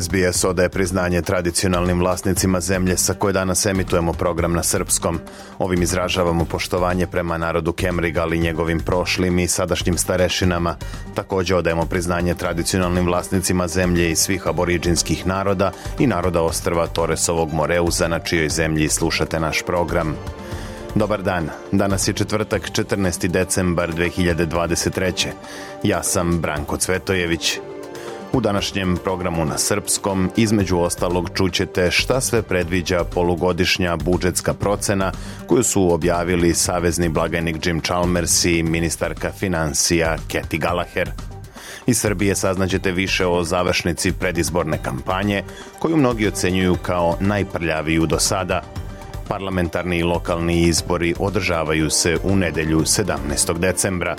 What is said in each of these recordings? SBS odaje priznanje tradicionalnim vlasnicima zemlje sa koje danas emitujemo program na srpskom. Ovim izražavamo poštovanje prema narodu Kemriga, ali njegovim prošlim i sadašnjim starešinama. Takođe odajemo priznanje tradicionalnim vlasnicima zemlje i svih aboriđinskih naroda i naroda ostrva Toresovog Moreuza na čijoj zemlji slušate naš program. Dobar dan, danas je četvrtak 14. decembar 2023. Ja sam Branko Cvetojević. U današnjem programu na Srpskom između ostalog čućete šta sve predviđa polugodišnja budžetska procena koju su objavili savezni blagajnik Jim Chalmers i ministarka financija Keti Gallagher. Iz Srbije saznaćete više o završnici predizborne kampanje, koju mnogi ocenjuju kao najprljaviju do sada. Parlamentarni i lokalni izbori održavaju se u nedelju 17. decembra.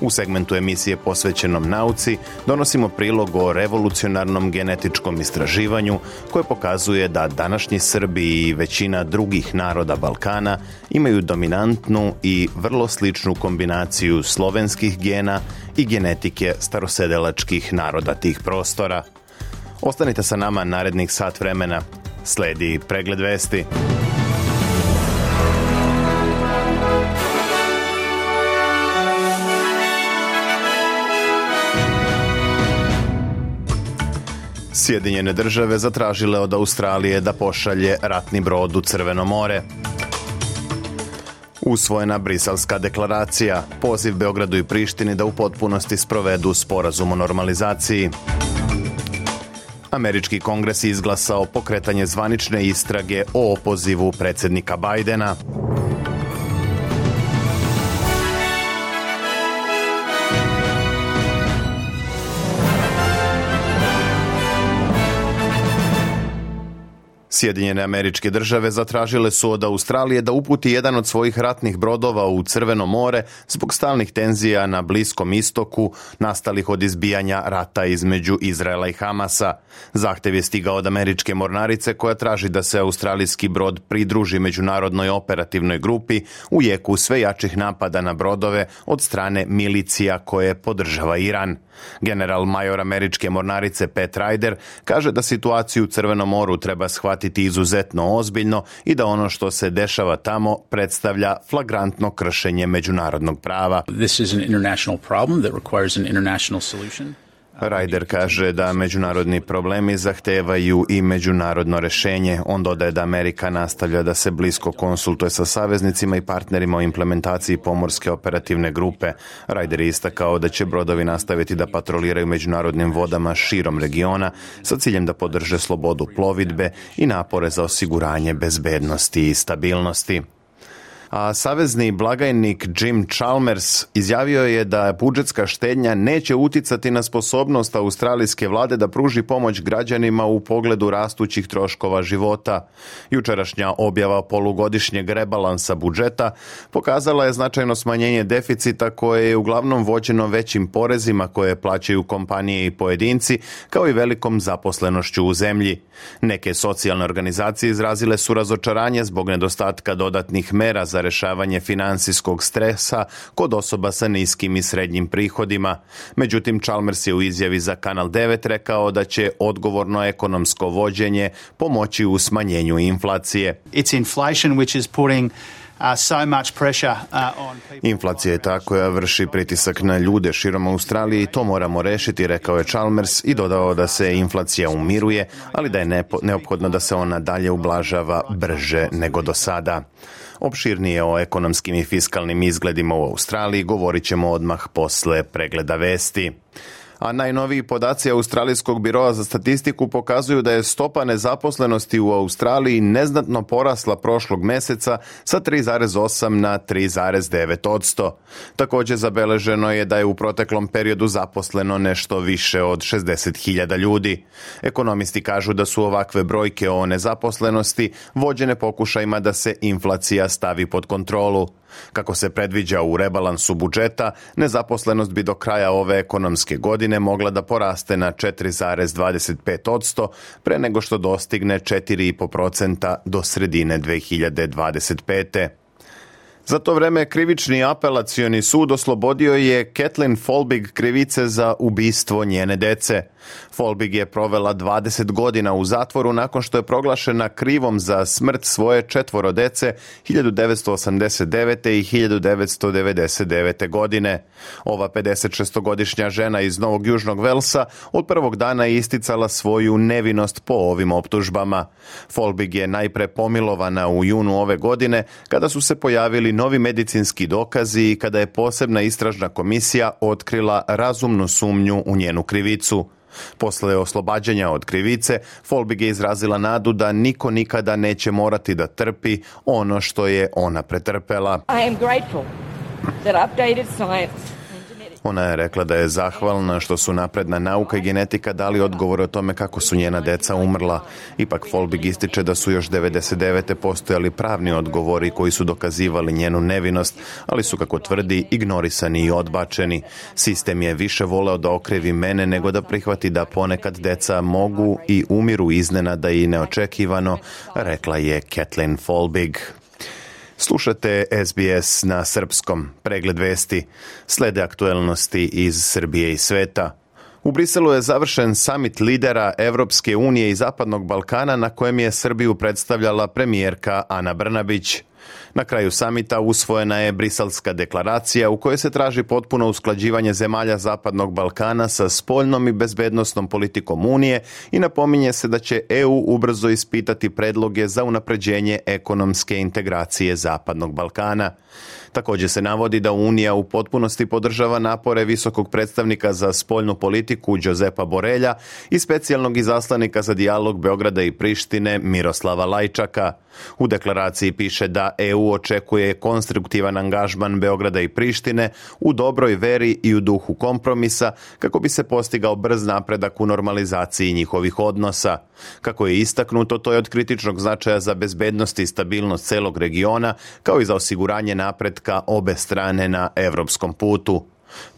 U segmentu emisije posvećenom nauci donosimo prilog o revolucionarnom genetičkom istraživanju koje pokazuje da današnji Srbi i većina drugih naroda Balkana imaju dominantnu i vrlo sličnu kombinaciju slovenskih gena i genetike starosedelačkih naroda tih prostora. Ostanite sa nama narednih sat vremena. Sledi pregled vesti. Sjedinjene države zatražile od Australije da pošalje ratni brod u Crveno more. Usvojena brisalska deklaracija, poziv Beogradu i Prištini da u potpunosti sprovedu sporazum o normalizaciji. Američki kongres izglasao pokretanje zvanične istrage o opozivu predsjednika Bajdena. Sjedinjene američke države zatražile su od Australije da uputi jedan od svojih ratnih brodova u Crveno more zbog stalnih tenzija na Bliskom istoku nastalih od izbijanja rata između Izraela i Hamasa. Zahtev je stigao od američke mornarice koja traži da se australijski brod pridruži međunarodnoj operativnoj grupi u jeku sve jačih napada na brodove od strane milicija koje podržava Iran. General major američke mornarice Pat Ryder kaže da situaciju u Crvenom moru treba shvatiti izuzetno ozbiljno i da ono što se dešava tamo predstavlja flagrantno kršenje međunarodnog prava. This is an international problem that requires an international solution. Rajder kaže da međunarodni problemi zahtevaju i međunarodno rešenje. On dodaje da Amerika nastavlja da se blisko konsultuje sa saveznicima i partnerima o implementaciji pomorske operativne grupe. Rajder je istakao da će brodovi nastaviti da patroliraju međunarodnim vodama širom regiona sa ciljem da podrže slobodu plovidbe i napore za osiguranje bezbednosti i stabilnosti a savezni blagajnik Jim Chalmers izjavio je da budžetska štednja neće uticati na sposobnost australijske vlade da pruži pomoć građanima u pogledu rastućih troškova života. Jučerašnja objava polugodišnjeg rebalansa budžeta pokazala je značajno smanjenje deficita koje je uglavnom vođeno većim porezima koje plaćaju kompanije i pojedinci, kao i velikom zaposlenošću u zemlji. Neke socijalne organizacije izrazile su razočaranje zbog nedostatka dodatnih mera za za rešavanje finansijskog stresa kod osoba sa niskim i srednjim prihodima. Međutim, Chalmers je u izjavi za Kanal 9 rekao da će odgovorno ekonomsko vođenje pomoći u smanjenju inflacije. It's inflation which is putting uh, uh, Inflacija je ta koja vrši pritisak na ljude širom Australije i to moramo rešiti, rekao je Chalmers i dodao da se inflacija umiruje, ali da je neophodno da se ona dalje ublažava brže nego do sada. Opširnije o ekonomskim i fiskalnim izgledima u Australiji govorit ćemo odmah posle pregleda vesti a najnoviji podaci Australijskog biroa za statistiku pokazuju da je stopa nezaposlenosti u Australiji neznatno porasla prošlog meseca sa 3,8 na 3,9 odsto. Također zabeleženo je da je u proteklom periodu zaposleno nešto više od 60.000 ljudi. Ekonomisti kažu da su ovakve brojke o nezaposlenosti vođene pokušajima da se inflacija stavi pod kontrolu. Kako se predviđa u rebalansu budžeta, nezaposlenost bi do kraja ove ekonomske godine mogla da poraste na 4,25% pre nego što dostigne 4,5% do sredine 2025. Za to vreme krivični apelacioni sud oslobodio je Kathleen Folbig krivice za ubistvo njene dece. Folbig je provela 20 godina u zatvoru nakon što je proglašena krivom za smrt svoje četvoro dece 1989. i 1999. godine. Ova 56-godišnja žena iz Novog Južnog Velsa od prvog dana je isticala svoju nevinost po ovim optužbama. Folbig je najpre pomilovana u junu ove godine kada su se pojavili novi medicinski dokazi i kada je posebna istražna komisija otkrila razumnu sumnju u njenu krivicu. Posle oslobađanja od krivice, Folbig je izrazila nadu da niko nikada neće morati da trpi ono što je ona pretrpela. I am grateful that updated science Ona je rekla da je zahvalna što su napredna nauka i genetika dali odgovor o tome kako su njena deca umrla. Ipak Folbig ističe da su još 99. postojali pravni odgovori koji su dokazivali njenu nevinost, ali su, kako tvrdi, ignorisani i odbačeni. Sistem je više voleo da okrevi mene nego da prihvati da ponekad deca mogu i umiru iznenada i neočekivano, rekla je Kathleen Folbig. Slušate SBS na srpskom. Pregled vesti slede aktuelnosti iz Srbije i sveta. U Briselu je završen samit lidera Evropske unije i Zapadnog Balkana na kojem je Srbiju predstavljala premijerka Ana Brnabić – Na kraju samita usvojena je Briselska deklaracija u kojoj se traži potpuno usklađivanje zemalja Zapadnog Balkana sa spoljnom i bezbednostnom politikom Unije i napominje se da će EU ubrzo ispitati predloge za unapređenje ekonomske integracije Zapadnog Balkana. Takođe se navodi da Unija u potpunosti podržava napore visokog predstavnika za spoljnu politiku Đozepa Borelja i specijalnog izaslanika za dijalog Beograda i Prištine Miroslava Lajčaka. U deklaraciji piše da EU očekuje konstruktivan angažman Beograda i Prištine u dobroj veri i u duhu kompromisa kako bi se postigao brz napredak u normalizaciji njihovih odnosa. Kako je istaknuto, to je od kritičnog značaja za bezbednost i stabilnost celog regiona, kao i za osiguranje napretka pritiska obe strane na evropskom putu.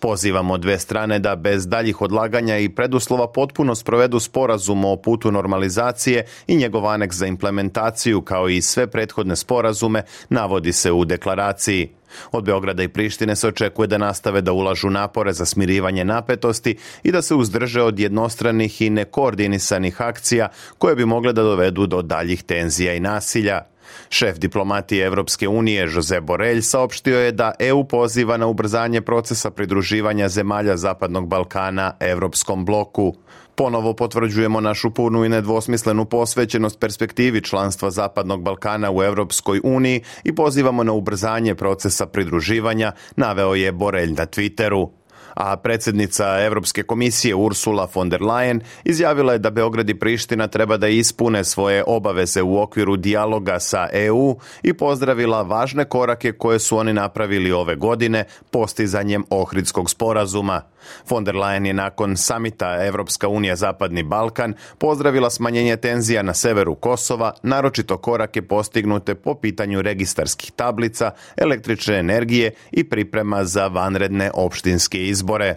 Pozivamo dve strane da bez daljih odlaganja i preduslova potpuno sprovedu sporazum o putu normalizacije i njegov aneks za implementaciju kao i sve prethodne sporazume navodi se u deklaraciji. Od Beograda i Prištine se očekuje da nastave da ulažu napore za smirivanje napetosti i da se uzdrže od jednostranih i nekoordinisanih akcija koje bi mogle da dovedu do daljih tenzija i nasilja. Šef diplomatije Evropske unije Jose Borelj saopštio je da EU poziva na ubrzanje procesa pridruživanja zemalja Zapadnog Balkana Evropskom bloku. Ponovo potvrđujemo našu punu i nedvosmislenu posvećenost perspektivi članstva Zapadnog Balkana u Evropskoj uniji i pozivamo na ubrzanje procesa pridruživanja, naveo je Borelj na Twitteru a predsednica Evropske komisije Ursula von der Leyen izjavila je da Beograd i Priština treba da ispune svoje obaveze u okviru dijaloga sa EU i pozdravila važne korake koje su oni napravili ove godine postizanjem Ohridskog sporazuma. Von der Leyen je nakon samita Evropska unija Zapadni Balkan pozdravila smanjenje tenzija na severu Kosova, naročito korake postignute po pitanju registarskih tablica, električne energije i priprema za vanredne opštinske izbore izbore.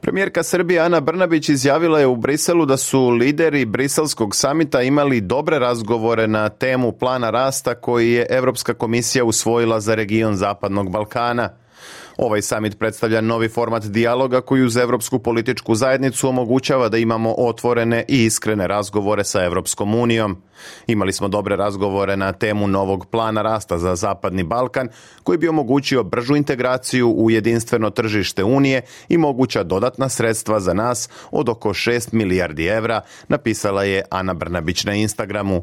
Premijerka Srbije Ana Brnabić izjavila je u Briselu da su lideri briselskog samita imali dobre razgovore na temu plana rasta koji je Evropska komisija usvojila za region Zapadnog Balkana – Ovaj samit predstavlja novi format dijaloga koji uz Evropsku političku zajednicu omogućava da imamo otvorene i iskrene razgovore sa Evropskom unijom. Imali smo dobre razgovore na temu novog plana rasta za Zapadni Balkan koji bi omogućio bržu integraciju u jedinstveno tržište Unije i moguća dodatna sredstva za nas od oko 6 milijardi evra, napisala je Ana Brnabić na Instagramu.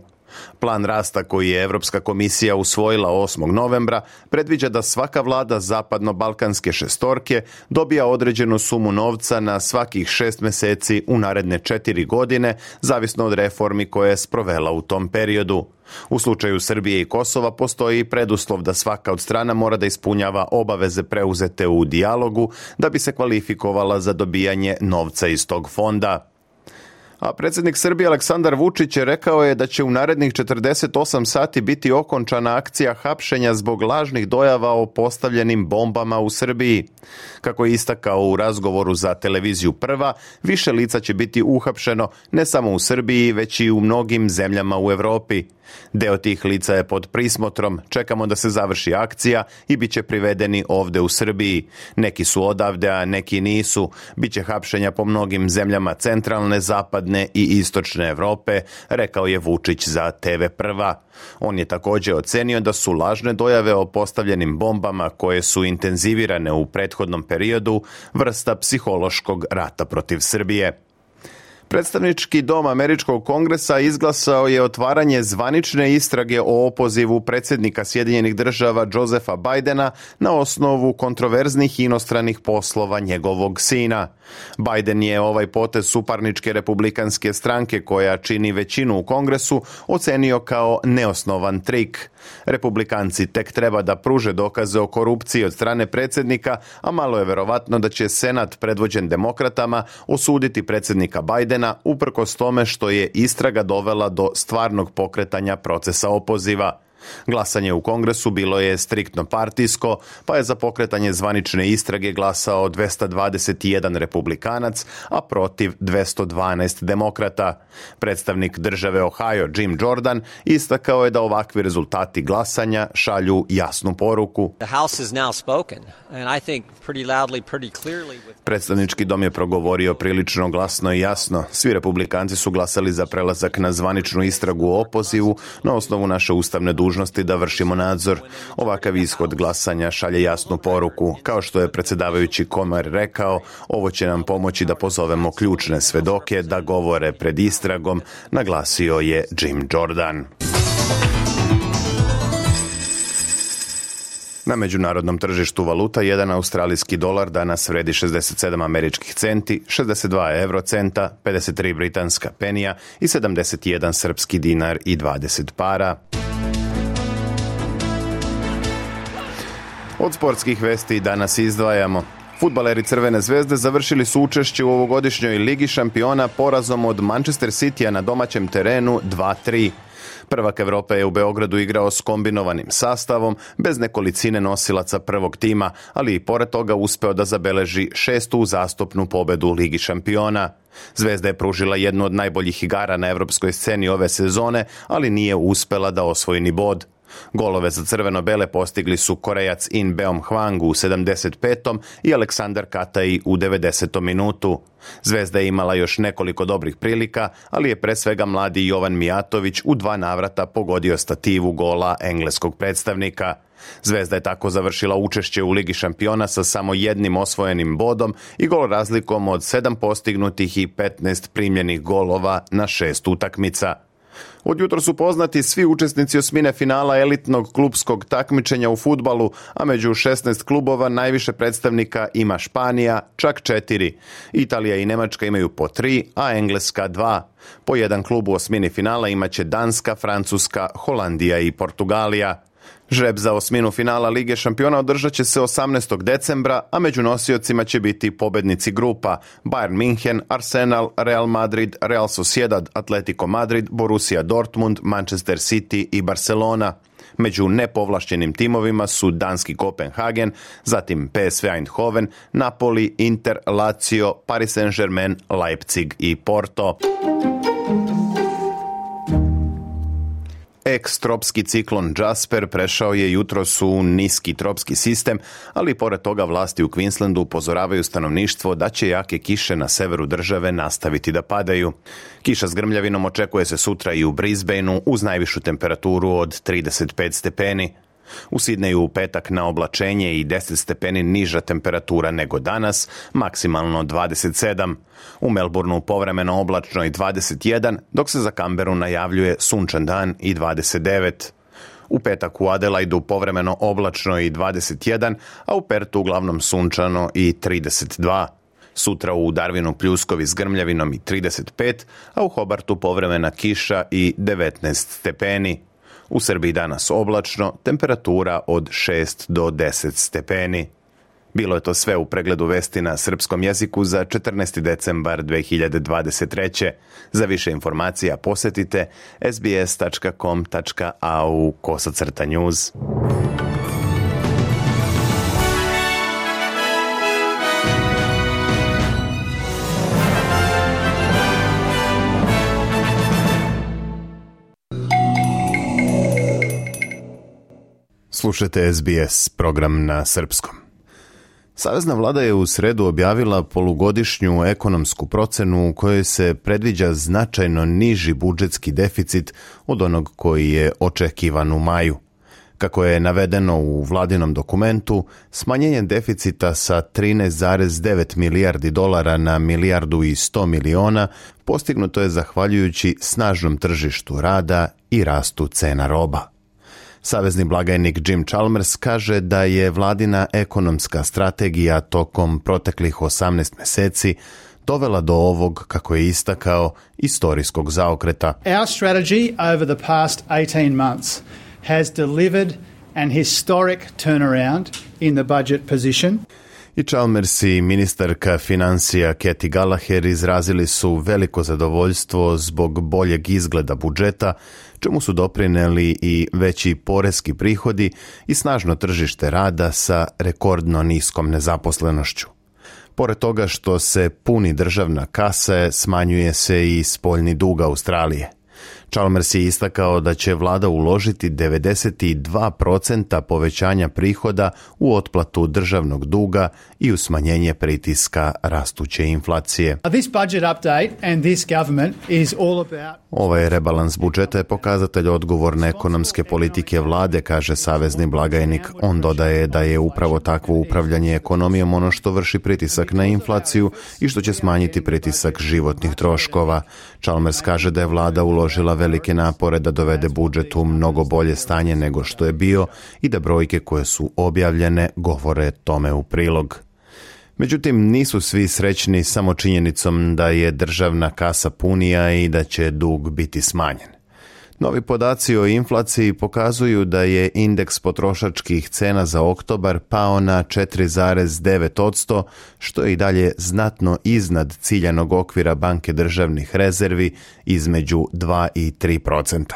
Plan rasta koji je Evropska komisija usvojila 8. novembra predviđa da svaka vlada zapadno-balkanske šestorke dobija određenu sumu novca na svakih šest meseci u naredne četiri godine, zavisno od reformi koje je sprovela u tom periodu. U slučaju Srbije i Kosova postoji preduslov da svaka od strana mora da ispunjava obaveze preuzete u dijalogu da bi se kvalifikovala za dobijanje novca iz tog fonda. A predsednik Srbije Aleksandar Vučić je rekao je da će u narednih 48 sati biti okončana akcija hapšenja zbog lažnih dojava o postavljenim bombama u Srbiji. Kako je istakao u razgovoru za televiziju Prva, više lica će biti uhapšeno ne samo u Srbiji, već i u mnogim zemljama u Evropi. Deo tih lica je pod prismotrom, čekamo da se završi akcija i bit će privedeni ovde u Srbiji. Neki su odavde, a neki nisu. Biće hapšenja po mnogim zemljama centralne, zapadne, zapadne i istočne Evrope, rekao je Vučić za TV Prva. On je takođe ocenio da su lažne dojave o postavljenim bombama koje su intenzivirane u prethodnom periodu vrsta psihološkog rata protiv Srbije. Predstavnički dom Američkog kongresa izglasao je otvaranje zvanične istrage o opozivu predsednika Sjedinjenih država Josefa Bajdena na osnovu kontroverznih inostranih poslova njegovog sina. Bajden je ovaj potez suparničke republikanske stranke koja čini većinu u kongresu ocenio kao neosnovan trik. Republikanci tek treba da pruže dokaze o korupciji od strane predsednika, a malo je verovatno da će Senat predvođen demokratama osuditi predsednika Bajdena provedena uprkos tome što je istraga dovela do stvarnog pokretanja procesa opoziva. Glasanje u kongresu bilo je striktno partijsko, pa je za pokretanje zvanične istrage glasao 221 republikanac, a protiv 212 demokrata. Predstavnik države Ohio Jim Jordan istakao je da ovakvi rezultati glasanja šalju jasnu poruku. Predstavnički dom je progovorio prilično glasno i jasno. Svi republikanci su glasali za prelazak na zvaničnu istragu o opozivu na osnovu naše ustavne dužnosti dužnosti da vršimo nadzor. Ovakav ishod glasanja šalje jasnu poruku. Kao što je predsedavajući Komar rekao, ovo će nam pomoći da pozovemo ključne svedoke da govore pred istragom, naglasio je Jim Jordan. Na međunarodnom tržištu valuta jedan australijski dolar danas vredi 67 američkih centi, 62 eurocenta, 53 britanska penija i 71 srpski dinar i 20 para. Od sportskih vesti danas izdvajamo. Futbaleri Crvene zvezde završili su učešće u ovogodišnjoj Ligi šampiona porazom od Manchester Citya na domaćem terenu 2-3. Prvak Evrope je u Beogradu igrao s kombinovanim sastavom, bez nekolicine nosilaca prvog tima, ali i pored toga uspeo da zabeleži šestu zastupnu pobedu Ligi šampiona. Zvezda je pružila jednu od najboljih igara na evropskoj sceni ove sezone, ali nije uspela da osvoji ni bod. Golove za crveno-bele postigli su Korejac In Beom Hwang u 75. i Aleksandar Kataj u 90. minutu. Zvezda je imala još nekoliko dobrih prilika, ali je pre svega mladi Jovan Mijatović u dva navrata pogodio stativu gola engleskog predstavnika. Zvezda je tako završila učešće u Ligi šampiona sa samo jednim osvojenim bodom i gol razlikom od 7 postignutih i 15 primljenih golova na šest utakmica. Od jutra su poznati svi učesnici osmine finala elitnog klubskog takmičenja u futbalu, a među 16 klubova najviše predstavnika ima Španija, čak četiri. Italija i Nemačka imaju po tri, a Engleska dva. Po jedan klub u osmini finala imaće Danska, Francuska, Holandija i Portugalija. Žreb za osminu finala Lige šampiona održat će se 18. decembra, a među nosiocima će biti pobednici grupa Bayern München, Arsenal, Real Madrid, Real Sociedad, Atletico Madrid, Borussia Dortmund, Manchester City i Barcelona. Među nepovlašćenim timovima su danski Kopenhagen, zatim PSV Eindhoven, Napoli, Inter, Lazio, Paris Saint-Germain, Leipzig i Porto. Ekstropski ciklon Jasper prešao je jutros u niski tropski sistem, ali pored toga vlasti u Queenslandu upozoravaju stanovništvo da će jake kiše na severu države nastaviti da padaju. Kiša s grmljavinom očekuje se sutra i u Brisbaneu uz najvišu temperaturu od 35 stepeni. U Sidneju u petak na oblačenje i 10 stepeni niža temperatura nego danas, maksimalno 27. U Melbourneu povremeno oblačno i 21, dok se za Kamberu najavljuje sunčan dan i 29. U petak u Adelaidu povremeno oblačno i 21, a u Pertu uglavnom sunčano i 32. Sutra u Darwinu pljuskovi s grmljavinom i 35, a u Hobartu povremena kiša i 19 stepeni. U Srbiji danas oblačno, temperatura od 6 do 10 stepeni. Bilo je to sve u pregledu vesti na srpskom jeziku za 14. decembar 2023. Za više informacija posetite sbs.com.au kosacrta news. Slušajte SBS program na srpskom. Savezna vlada je u sredu objavila polugodišnju ekonomsku procenu u kojoj se predviđa značajno niži budžetski deficit od onog koji je očekivan u maju. Kako je navedeno u vladinom dokumentu, smanjenje deficita sa 13,9 milijardi dolara na milijardu i 100 miliona postignuto je zahvaljujući snažnom tržištu rada i rastu cena roba. Savezni blagajnik Jim Chalmers kaže da je vladina ekonomska strategija tokom proteklih 18 meseci dovela do ovog, kako je istakao, istorijskog zaokreta. Our strategy over the past 18 months has delivered an historic turnaround in the budget position. I Chalmers i ministarka financija Kathy Gallagher izrazili su veliko zadovoljstvo zbog boljeg izgleda budžeta, čemu su doprineli i veći poreski prihodi i snažno tržište rada sa rekordno niskom nezaposlenošću. Pored toga što se puni državna kasa, smanjuje se i spoljni dug Australije. Chalmers je istakao da će vlada uložiti 92% povećanja prihoda u otplatu državnog duga i u smanjenje pritiska rastuće inflacije. This this and is all about... Ovaj rebalans budžeta je pokazatelj odgovorne ekonomske politike vlade, kaže savezni blagajnik. On dodaje da je upravo takvo upravljanje ekonomijom ono što vrši pritisak na inflaciju i što će smanjiti pritisak životnih troškova. Chalmers kaže da je vlada uložila velike napore da dovede budžet u mnogo bolje stanje nego što je bio i da brojke koje su objavljene govore tome u prilog. Međutim, nisu svi srećni samo činjenicom da je državna kasa punija i da će dug biti smanjen. Novi podaci o inflaciji pokazuju da je indeks potrošačkih cena za oktobar pao na 4,9%, što je i dalje znatno iznad ciljanog okvira Banke državnih rezervi između 2 i 3%.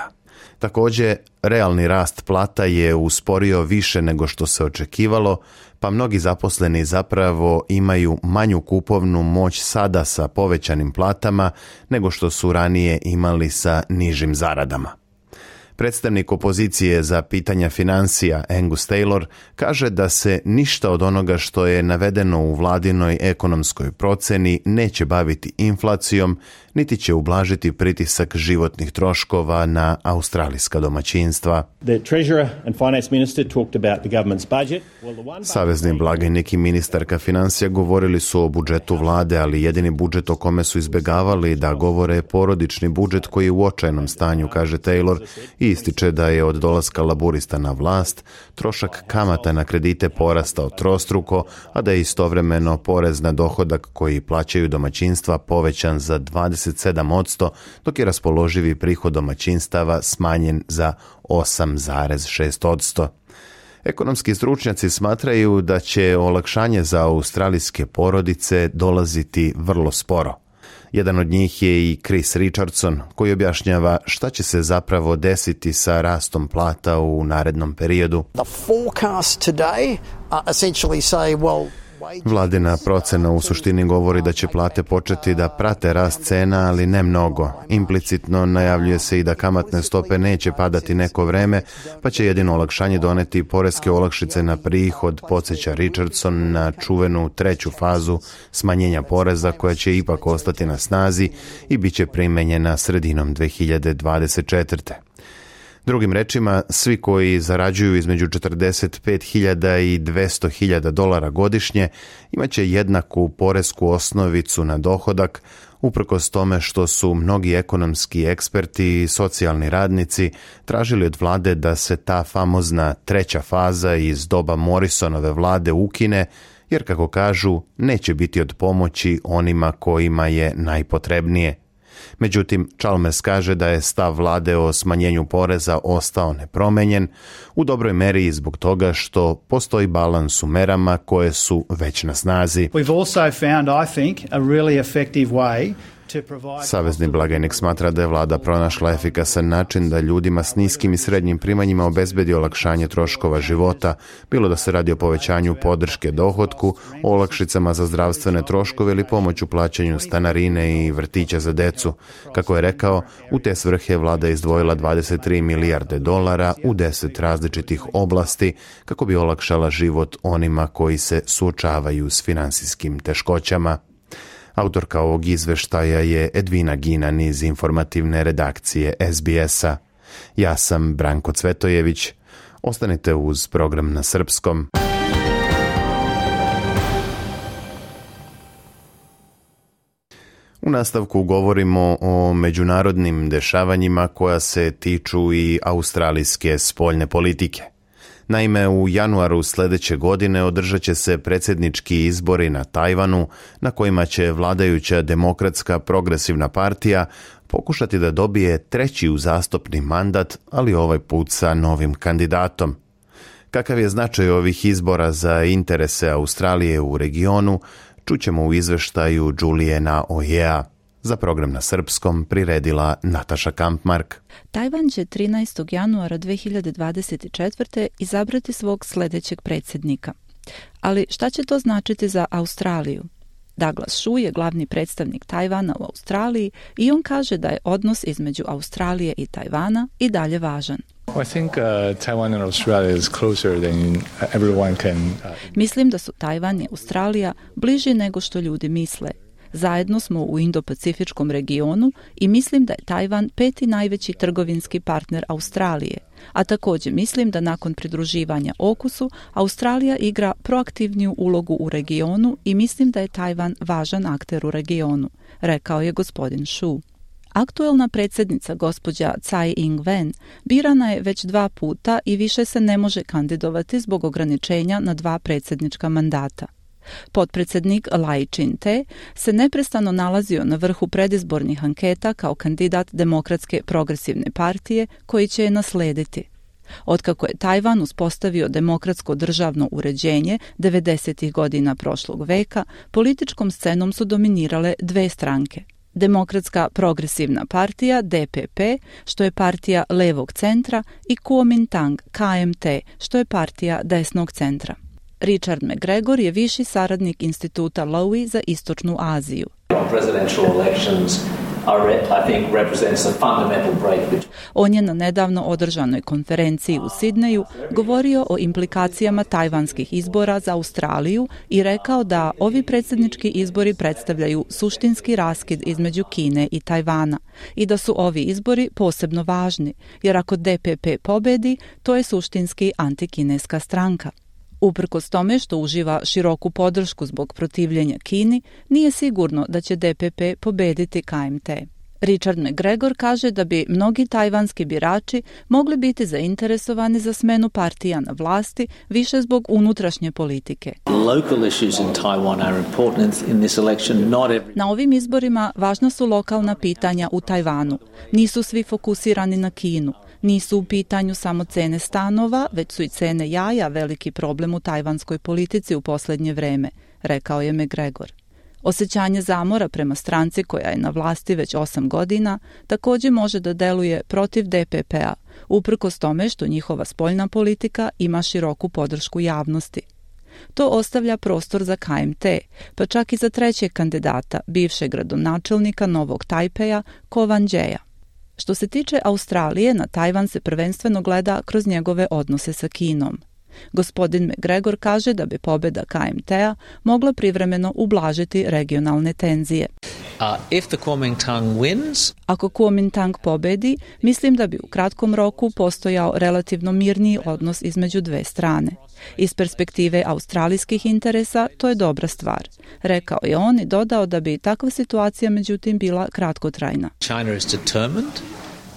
Takođe, realni rast plata je usporio više nego što se očekivalo, pa mnogi zaposleni zapravo imaju manju kupovnu moć sada sa povećanim platama nego što su ranije imali sa nižim zaradama. Predstavnik opozicije za pitanja financija Angus Taylor kaže da se ništa od onoga što je navedeno u vladinoj ekonomskoj proceni neće baviti inflacijom, niti će ublažiti pritisak životnih troškova na australijska domaćinstva. Savezni blagajnik i ministarka financija govorili su o budžetu vlade, ali jedini budžet o kome su izbegavali da govore je porodični budžet koji je u očajnom stanju, kaže Taylor, i ističe da je od dolaska laburista na vlast trošak kamata na kredite porastao trostruko, a da je istovremeno porez na dohodak koji plaćaju domaćinstva povećan za 27%, dok je raspoloživi prihod domaćinstava smanjen za 8,6%. Ekonomski stručnjaci smatraju da će olakšanje za australijske porodice dolaziti vrlo sporo – Jedan od njih je i Chris Richardson, koji objašnjava šta će se zapravo desiti sa rastom plata u narednom periodu. The forecast today essentially say, well, Vladina procena u suštini govori da će plate početi da prate rast cena, ali ne mnogo. Implicitno najavljuje se i da kamatne stope neće padati neko vreme, pa će jedino olakšanje doneti poreske olakšice na prihod, podsjeća Richardson na čuvenu treću fazu smanjenja poreza koja će ipak ostati na snazi i bit će primenjena sredinom 2024. Drugim rečima, svi koji zarađuju između 45.000 i 200.000 dolara godišnje imaće jednaku poresku osnovicu na dohodak uprkos tome što su mnogi ekonomski eksperti i socijalni radnici tražili od vlade da se ta famozna treća faza iz doba Morrisonove vlade ukine, jer kako kažu, neće biti od pomoći onima kojima je najpotrebnije. Međutim, Chalmers kaže da je stav vlade o smanjenju poreza ostao nepromenjen, u dobroj meri i zbog toga što postoji balans u merama koje su već na snazi. We've also found, I think, a really effective way Savezni blagajnik smatra da je vlada pronašla efikasan način da ljudima s niskim i srednjim primanjima obezbedi olakšanje troškova života, bilo da se radi o povećanju podrške dohotku, olakšicama za zdravstvene troškove ili pomoć u plaćanju stanarine i vrtića za decu. Kako je rekao, u te svrhe vlada je izdvojila 23 milijarde dolara u 10 različitih oblasti kako bi olakšala život onima koji se suočavaju s finansijskim teškoćama. Autorka ovog izveštaja je Edvina Ginan iz informativne redakcije SBS-a. Ja sam Branko Cvetojević. Ostanite uz program na srpskom. U nastavku govorimo o međunarodnim dešavanjima koja se tiču i australijske spoljne politike – Naime, u januaru sledeće godine održat će se predsednički izbori na Tajvanu na kojima će vladajuća demokratska progresivna partija pokušati da dobije treći uzastopni mandat, ali ovaj put sa novim kandidatom. Kakav je značaj ovih izbora za interese Australije u regionu, čućemo u izveštaju Julijena Ojea za program na srpskom priredila Nataša Kampmark. Tajvan će 13. januara 2024. izabrati svog sledećeg predsednika. Ali šta će to značiti za Australiju? Douglas Shu je glavni predstavnik Tajvana u Australiji i on kaže da je odnos između Australije i Tajvana i dalje važan. I think uh, Taiwan and Australia is closer than everyone can. Uh, Mislim da su Tajvan i Australija bliži nego što ljudi misle Zajedno smo u Indo-Pacifičkom regionu i mislim da je Tajvan peti najveći trgovinski partner Australije, a takođe mislim da nakon pridruživanja okusu Australija igra proaktivniju ulogu u regionu i mislim da je Tajvan važan akter u regionu, rekao je gospodin Shu. Aktuelna predsednica gospođa Tsai Ing-wen birana je već dva puta i više se ne može kandidovati zbog ograničenja na dva predsednička mandata. Potpredsednik Lai Ching-te se neprestano nalazio na vrhu predizbornih anketa kao kandidat Demokratske progresivne partije koji će je naslediti. Otkako je Tajvan uspostavio demokratsko državno uređenje 90. godina prošlog veka, političkom scenom su dominirale dve stranke. Demokratska progresivna partija DPP, što je partija levog centra, i Kuomintang KMT, što je partija desnog centra. Richard McGregor je viši saradnik instituta Lowy za Istočnu Aziju. On je na nedavno održanoj konferenciji u Sidneju govorio o implikacijama tajvanskih izbora za Australiju i rekao da ovi predsednički izbori predstavljaju suštinski raskid između Kine i Tajvana i da su ovi izbori posebno važni, jer ako DPP pobedi, to je suštinski antikineska stranka. Uprkos tome što uživa široku podršku zbog protivljenja Kini, nije sigurno da će DPP pobediti KMT. Richard McGregor kaže da bi mnogi tajvanski birači mogli biti zainteresovani za smenu partija na vlasti više zbog unutrašnje politike. Na ovim izborima važna su lokalna pitanja u Tajvanu. Nisu svi fokusirani na Kinu. Nisu u pitanju samo cene stanova, već su i cene jaja veliki problem u tajvanskoj politici u poslednje vreme, rekao je McGregor. Osećanje zamora prema stranci koja je na vlasti već 8 godina takođe može da deluje protiv DPP-a, uprkos tome što njihova spoljna politika ima široku podršku javnosti. To ostavlja prostor za KMT, pa čak i za trećeg kandidata, bivšeg gradonačelnika Novog Tajpeja, Kovan Đeja. Što se tiče Australije, na Tajvan se prvenstveno gleda kroz njegove odnose sa Kinom. Gospodin McGregor kaže da bi pobeda KMT-a mogla privremeno ublažiti regionalne tenzije. Ako Kuomintang pobedi, mislim da bi u kratkom roku postojao relativno mirniji odnos između dve strane. Iz perspektive australijskih interesa to je dobra stvar, rekao je on i dodao da bi takva situacija međutim bila kratkotrajna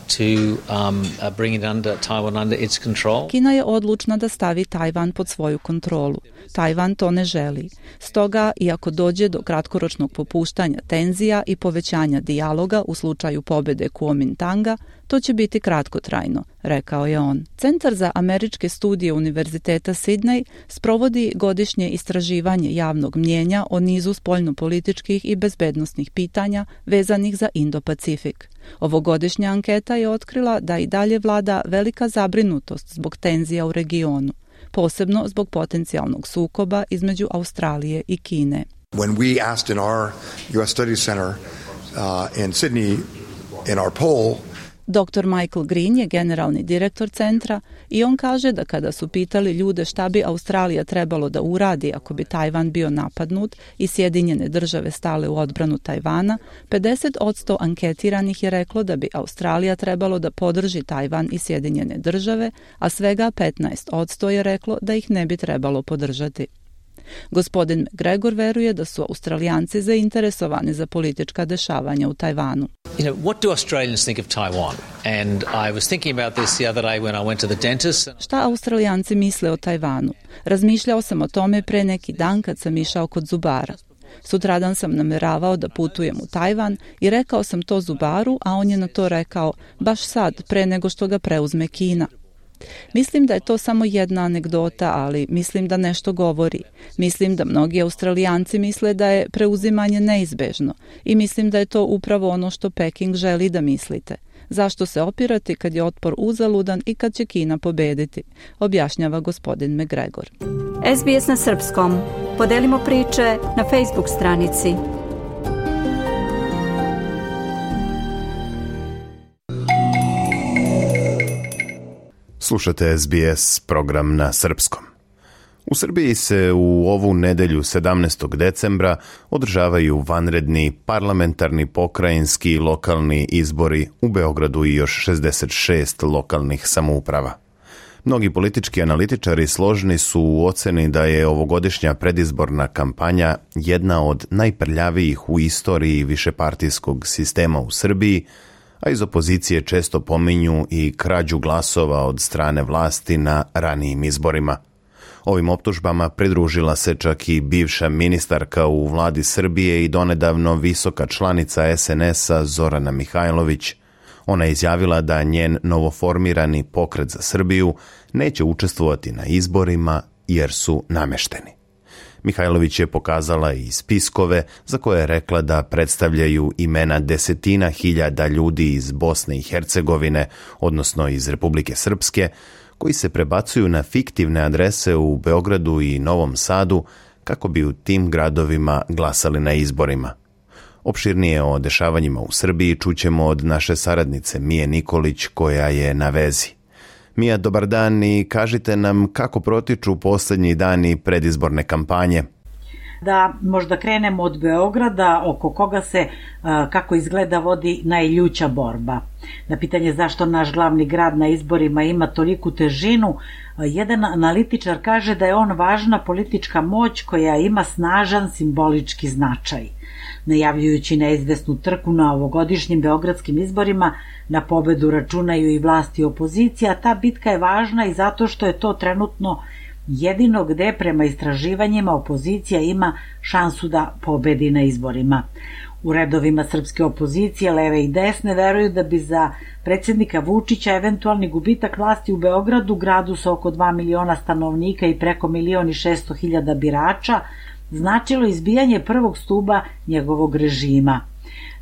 to um, uh, bring it under, Taiwan under its control. Kina je odlučna da stavi Tajvan pod svoju kontrolu. Tajvan to ne želi. Stoga, iako dođe do kratkoročnog popuštanja tenzija i povećanja dijaloga u slučaju pobede Kuomintanga, To će biti kratkotrajno, rekao je on. Centar za američke studije Univerziteta Sidney sprovodi godišnje istraživanje javnog mnjenja o nizu spoljnopolitičkih i bezbednostnih pitanja vezanih za Indo-Pacifik. Ovogodišnja anketa je otkrila da i dalje vlada velika zabrinutost zbog tenzija u regionu, posebno zbog potencijalnog sukoba između Australije i Kine. When we asked in our US Studies Center uh, in Sydney in our poll Dr. Michael Green je generalni direktor centra i on kaže da kada su pitali ljude šta bi Australija trebalo da uradi ako bi Tajvan bio napadnut i Sjedinjene države stale u odbranu Tajvana, 50% anketiranih je reklo da bi Australija trebalo da podrži Tajvan i Sjedinjene države, a svega 15% je reklo da ih ne bi trebalo podržati. Gospodin Gregor veruje da su Australijanci zainteresovani za politička dešavanja u Tajvanu. You know, what do Australians think of Taiwan? And I was thinking about this the other day when I went to the dentist. Šta Australijanci misle o Tajvanu? Razmišljao sam o tome pre neki dan kad sam išao kod zubara. Sutradan sam nameravao da putujem u Tajvan i rekao sam to zubaru, a on je na to rekao baš sad pre nego što ga preuzme Kina. Mislim da je to samo jedna anegdota, ali mislim da nešto govori. Mislim da mnogi Australijanci misle da je preuzimanje neizbežno i mislim da je to upravo ono što Peking želi da mislite. Zašto se opirati kad je otpor uzaludan i kad će Kina pobediti, objašnjava gospodin McGregor. SBS na srpskom. Podelimo priče na Facebook stranici Slušate SBS program na srpskom. U Srbiji se u ovu nedelju 17. decembra održavaju vanredni parlamentarni pokrajinski i lokalni izbori u Beogradu i još 66 lokalnih samouprava. Mnogi politički analitičari složni su u oceni da je ovogodišnja predizborna kampanja jedna od najprljavijih u istoriji višepartijskog sistema u Srbiji – a iz opozicije često pominju i krađu glasova od strane vlasti na ranijim izborima. Ovim optužbama pridružila se čak i bivša ministarka u vladi Srbije i donedavno visoka članica SNS-a Zorana Mihajlović. Ona je izjavila da njen novoformirani pokret za Srbiju neće učestvovati na izborima jer su namešteni. Mihajlović je pokazala i spiskove za koje je rekla da predstavljaju imena desetina hiljada ljudi iz Bosne i Hercegovine, odnosno iz Republike Srpske, koji se prebacuju na fiktivne adrese u Beogradu i Novom Sadu kako bi u tim gradovima glasali na izborima. Opširnije o dešavanjima u Srbiji čućemo od naše saradnice Mije Nikolić koja je na vezi. Mija, dobar dan i kažite nam kako protiču poslednji dani predizborne kampanje da možda krenemo od Beograda oko koga se, e, kako izgleda, vodi najljuća borba. Na pitanje zašto naš glavni grad na izborima ima toliku težinu, e, jedan analitičar kaže da je on važna politička moć koja ima snažan simbolički značaj – najavljujući neizvesnu trku na ovogodišnjim beogradskim izborima, na pobedu računaju i vlast i opozicija, ta bitka je važna i zato što je to trenutno jedino gde prema istraživanjima opozicija ima šansu da pobedi na izborima. U redovima srpske opozicije, leve i desne, veruju da bi za predsednika Vučića eventualni gubitak vlasti u Beogradu, gradu sa oko 2 miliona stanovnika i preko milioni 600 hiljada birača, značilo izbijanje prvog stuba njegovog režima.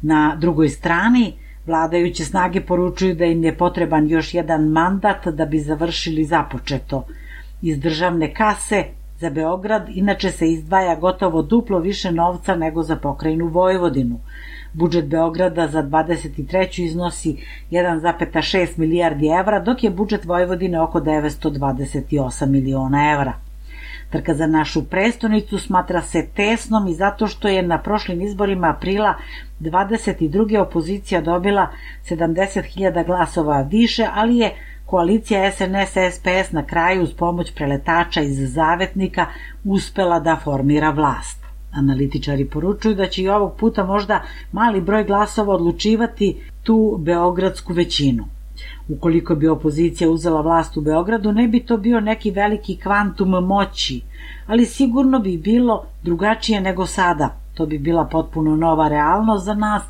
Na drugoj strani, vladajuće snage poručuju da im je potreban još jedan mandat da bi završili započeto. Iz državne kase za Beograd inače se izdvaja gotovo duplo više novca nego za pokrajinu Vojvodinu. Budžet Beograda za 23. iznosi 1,6 milijardi evra, dok je budžet Vojvodine oko 928 miliona evra. Trka za našu prestonicu smatra se tesnom i zato što je na prošlim izborima aprila 22. opozicija dobila 70.000 glasova više, ali je koalicija SNS-SPS na kraju uz pomoć preletača iz Zavetnika uspela da formira vlast. Analitičari poručuju da će i ovog puta možda mali broj glasova odlučivati tu beogradsku većinu. Ukoliko bi opozicija uzela vlast u Beogradu, ne bi to bio neki veliki kvantum moći, ali sigurno bi bilo drugačije nego sada. To bi bila potpuno nova realnost za nas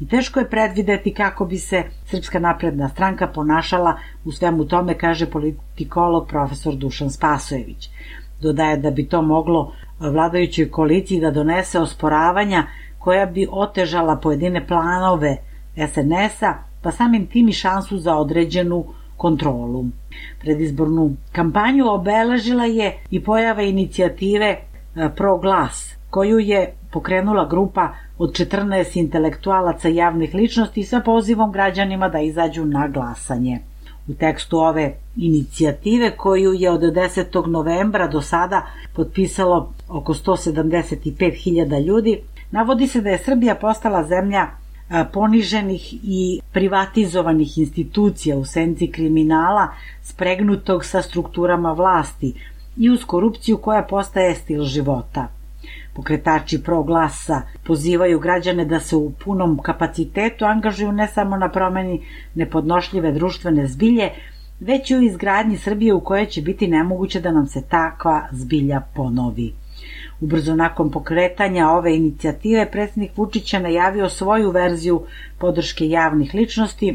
i teško je predvideti kako bi se Srpska napredna stranka ponašala u svemu tome, kaže politikolog profesor Dušan Spasojević. Dodaje da bi to moglo vladajućoj koaliciji da donese osporavanja koja bi otežala pojedine planove SNS-a pa samim tim i šansu za određenu kontrolu. Predizbornu kampanju obeležila je i pojava inicijative e, Pro glas, koju je pokrenula grupa od 14 intelektualaca javnih ličnosti sa pozivom građanima da izađu na glasanje. U tekstu ove inicijative koju je od 10. novembra do sada potpisalo oko 175.000 ljudi, navodi se da je Srbija postala zemlja poniženih i privatizovanih institucija u senci kriminala spregnutog sa strukturama vlasti i uz korupciju koja postaje stil života. Pokretači proglasa pozivaju građane da se u punom kapacitetu angažuju ne samo na promeni nepodnošljive društvene zbilje, već i u izgradnji Srbije u kojoj će biti nemoguće da nam se takva zbilja ponovi. Ubrzo nakon pokretanja ove inicijative, predsednik Vučić je najavio svoju verziju podrške javnih ličnosti,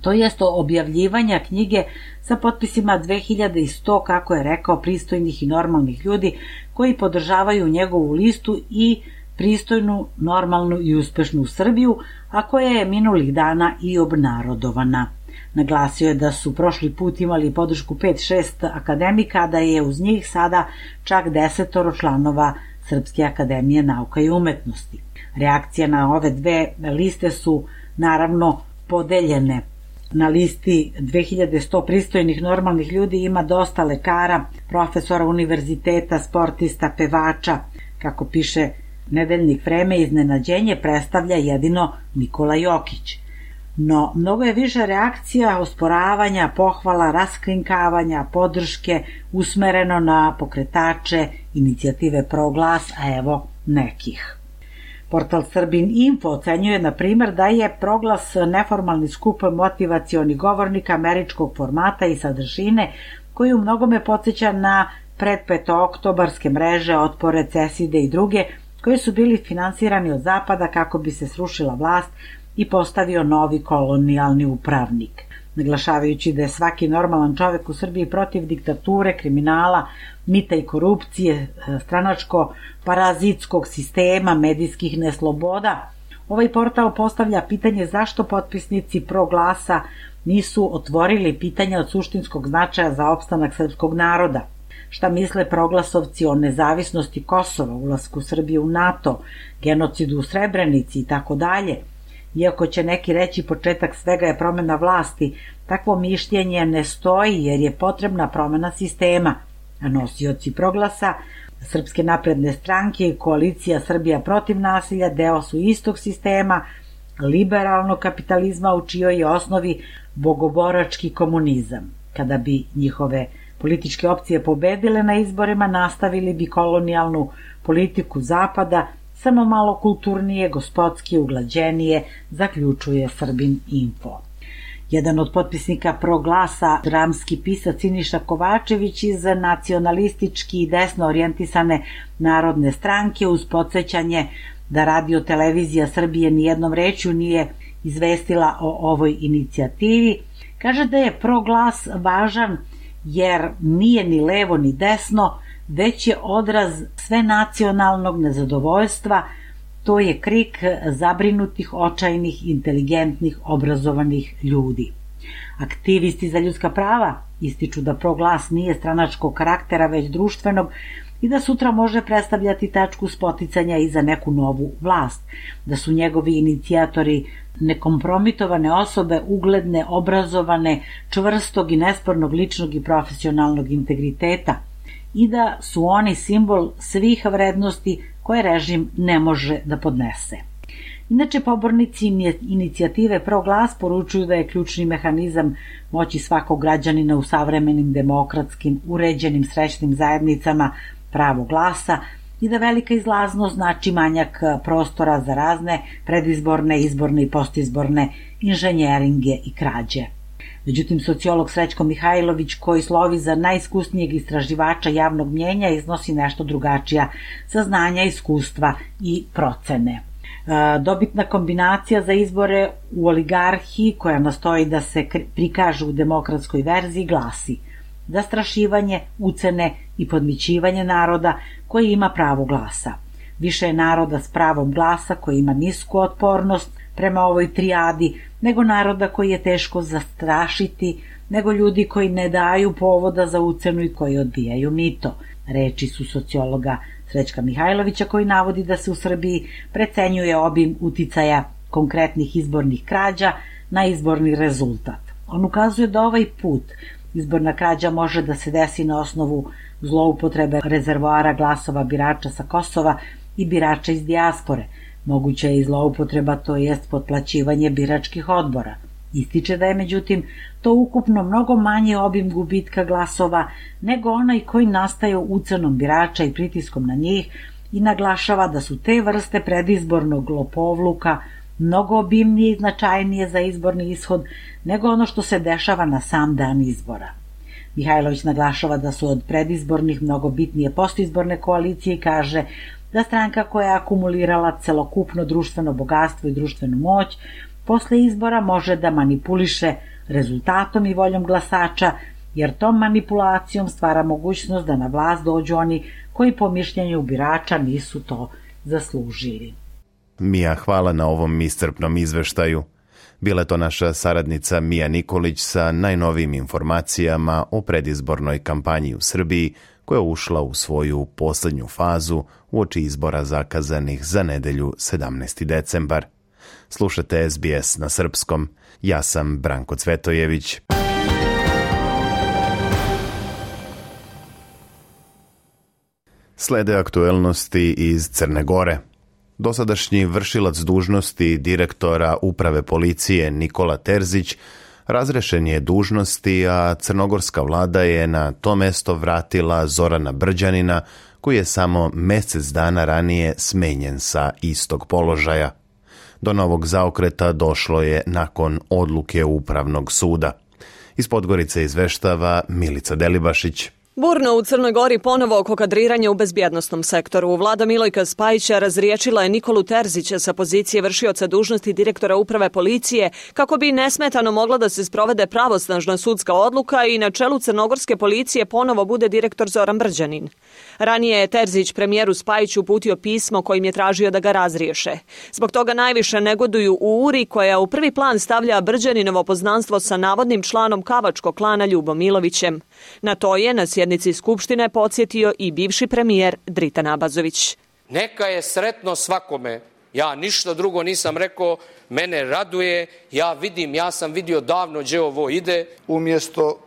to jest objavljivanja knjige sa potpisima 2100, kako je rekao, pristojnih i normalnih ljudi koji podržavaju njegovu listu i pristojnu, normalnu i uspešnu Srbiju, a koja je minulih dana i obnarodovana. Naglasio je da su prošli put imali podršku 5-6 akademika, da je uz njih sada čak desetoro članova Srpske akademije nauka i umetnosti. Reakcije na ove dve liste su naravno podeljene. Na listi 2100 pristojnih normalnih ljudi ima dosta lekara, profesora univerziteta, sportista, pevača. Kako piše nedeljnik vreme, iznenađenje predstavlja jedino Nikola Jokić. No, mnogo je više reakcija, osporavanja, pohvala, raskrinkavanja, podrške usmereno na pokretače inicijative Proglas, a evo nekih. Portal Srbin Info ocenjuje, na primer, da je Proglas neformalni skup motivacioni govornika američkog formata i sadržine koji u mnogome podsjeća na predpetooktobarske mreže, otpore, ceside i druge, koji su bili finansirani od zapada kako bi se srušila vlast i postavio novi kolonijalni upravnik, naglašavajući da je svaki normalan čovek u Srbiji protiv diktature, kriminala, mita i korupcije, e, stranačko-parazitskog sistema, medijskih nesloboda. Ovaj portal postavlja pitanje zašto potpisnici proglasa nisu otvorili pitanja od suštinskog značaja za opstanak srpskog naroda. Šta misle proglasovci o nezavisnosti Kosova, ulasku Srbije u NATO, genocidu u Srebrenici i tako dalje – Iako će neki reći početak svega je promena vlasti, takvo mišljenje ne stoji jer je potrebna promena sistema, a nosioci proglasa Srpske napredne stranke i koalicija Srbija protiv nasilja deo su istog sistema, liberalnog kapitalizma u čijoj je osnovi bogoborački komunizam. Kada bi njihove političke opcije pobedile na izborima, nastavili bi kolonijalnu politiku Zapada – samo malo kulturnije, gospodski, uglađenije, zaključuje Srbin Info. Jedan od potpisnika proglasa, dramski pisac Siniša Kovačević iz nacionalistički i desno orijentisane narodne stranke uz podsjećanje da radio televizija Srbije nijednom rečju nije izvestila o ovoj inicijativi, kaže da je proglas važan jer nije ni levo ni desno, već je odraz sve nacionalnog nezadovoljstva, to je krik zabrinutih, očajnih, inteligentnih, obrazovanih ljudi. Aktivisti za ljudska prava ističu da proglas nije stranačkog karaktera, već društvenog i da sutra može predstavljati tačku spoticanja i za neku novu vlast, da su njegovi inicijatori nekompromitovane osobe, ugledne, obrazovane, čvrstog i nespornog ličnog i profesionalnog integriteta – i da su oni simbol svih vrednosti koje režim ne može da podnese. Inače, pobornici inicijative Proglas poručuju da je ključni mehanizam moći svakog građanina u savremenim demokratskim, uređenim srećnim zajednicama pravo glasa i da velika izlaznost znači manjak prostora za razne predizborne, izborne i postizborne inženjeringe i krađe. Međutim, sociolog Srećko Mihajlović, koji slovi za najiskusnijeg istraživača javnog mnjenja, iznosi nešto drugačija saznanja, iskustva i procene e, dobitna kombinacija za izbore u oligarhiji koja nastoji da se prikaže u demokratskoj verziji glasi zastrašivanje, ucene i podmićivanje naroda koji ima pravo glasa. Više je naroda s pravom glasa koji ima nisku otpornost prema ovoj trijadi, nego naroda koji je teško zastrašiti, nego ljudi koji ne daju povoda za ucenu i koji odbijaju mito. Reči su sociologa Srećka Mihajlovića koji navodi da se u Srbiji precenjuje obim uticaja konkretnih izbornih krađa na izborni rezultat. On ukazuje da ovaj put izborna krađa može da se desi na osnovu zloupotrebe rezervoara glasova birača sa Kosova i birača iz dijaspore. Moguća je i zloupotreba, to jest potplaćivanje biračkih odbora. Ističe da je, međutim, to ukupno mnogo manje obim gubitka glasova nego onaj koji nastaje ucenom birača i pritiskom na njih i naglašava da su te vrste predizbornog lopovluka mnogo obimnije i značajnije za izborni ishod nego ono što se dešava na sam dan izbora. Mihajlović naglašava da su od predizbornih mnogo bitnije postizborne koalicije i kaže da stranka koja je akumulirala celokupno društveno bogatstvo i društvenu moć, posle izbora može da manipuliše rezultatom i voljom glasača, jer tom manipulacijom stvara mogućnost da na vlast dođu oni koji po mišljenju birača nisu to zaslužili. Mija, hvala na ovom istrpnom izveštaju. Bila je to naša saradnica Mija Nikolić sa najnovijim informacijama o predizbornoj kampanji u Srbiji koja ušla u svoju poslednju fazu uoči izbora zakazanih za nedelju 17. decembar. Slušate SBS na srpskom. Ja sam Branko Cvetojević. Slede aktuelnosti iz Crne Gore – Dosadašnji vršilac dužnosti direktora uprave policije Nikola Terzić Razrešen je dužnosti, a crnogorska vlada je na to mesto vratila Zorana Brđanina, koji je samo mesec dana ranije smenjen sa istog položaja. Do novog zaokreta došlo je nakon odluke Upravnog suda. Iz Podgorice izveštava Milica Delibašić. Burno u Crnoj Gori ponovo oko kadriranja u bezbjednostnom sektoru. Vlada Milojka Spajića razriješila je Nikolu Terzića sa pozicije vršioca dužnosti direktora uprave policije kako bi nesmetano mogla da se sprovede pravosnažna sudska odluka i na čelu crnogorske policije ponovo bude direktor Zoran Brđanin. Ranije je Terzić premijeru Spajiću uputio pismo kojim je tražio da ga razriješe. Zbog toga najviše negoduju u Uri koja u prvi plan stavlja Brđaninovo poznanstvo sa navodnim članom Kavačkog klana Ljubomilovićem. Na to je na sjednici Skupštine podsjetio i bivši premijer Dritan Abazović. Neka je sretno svakome Ja ništa drugo nisam rekao, mene raduje, ja vidim, ja sam vidio davno gdje ovo ide. Umjesto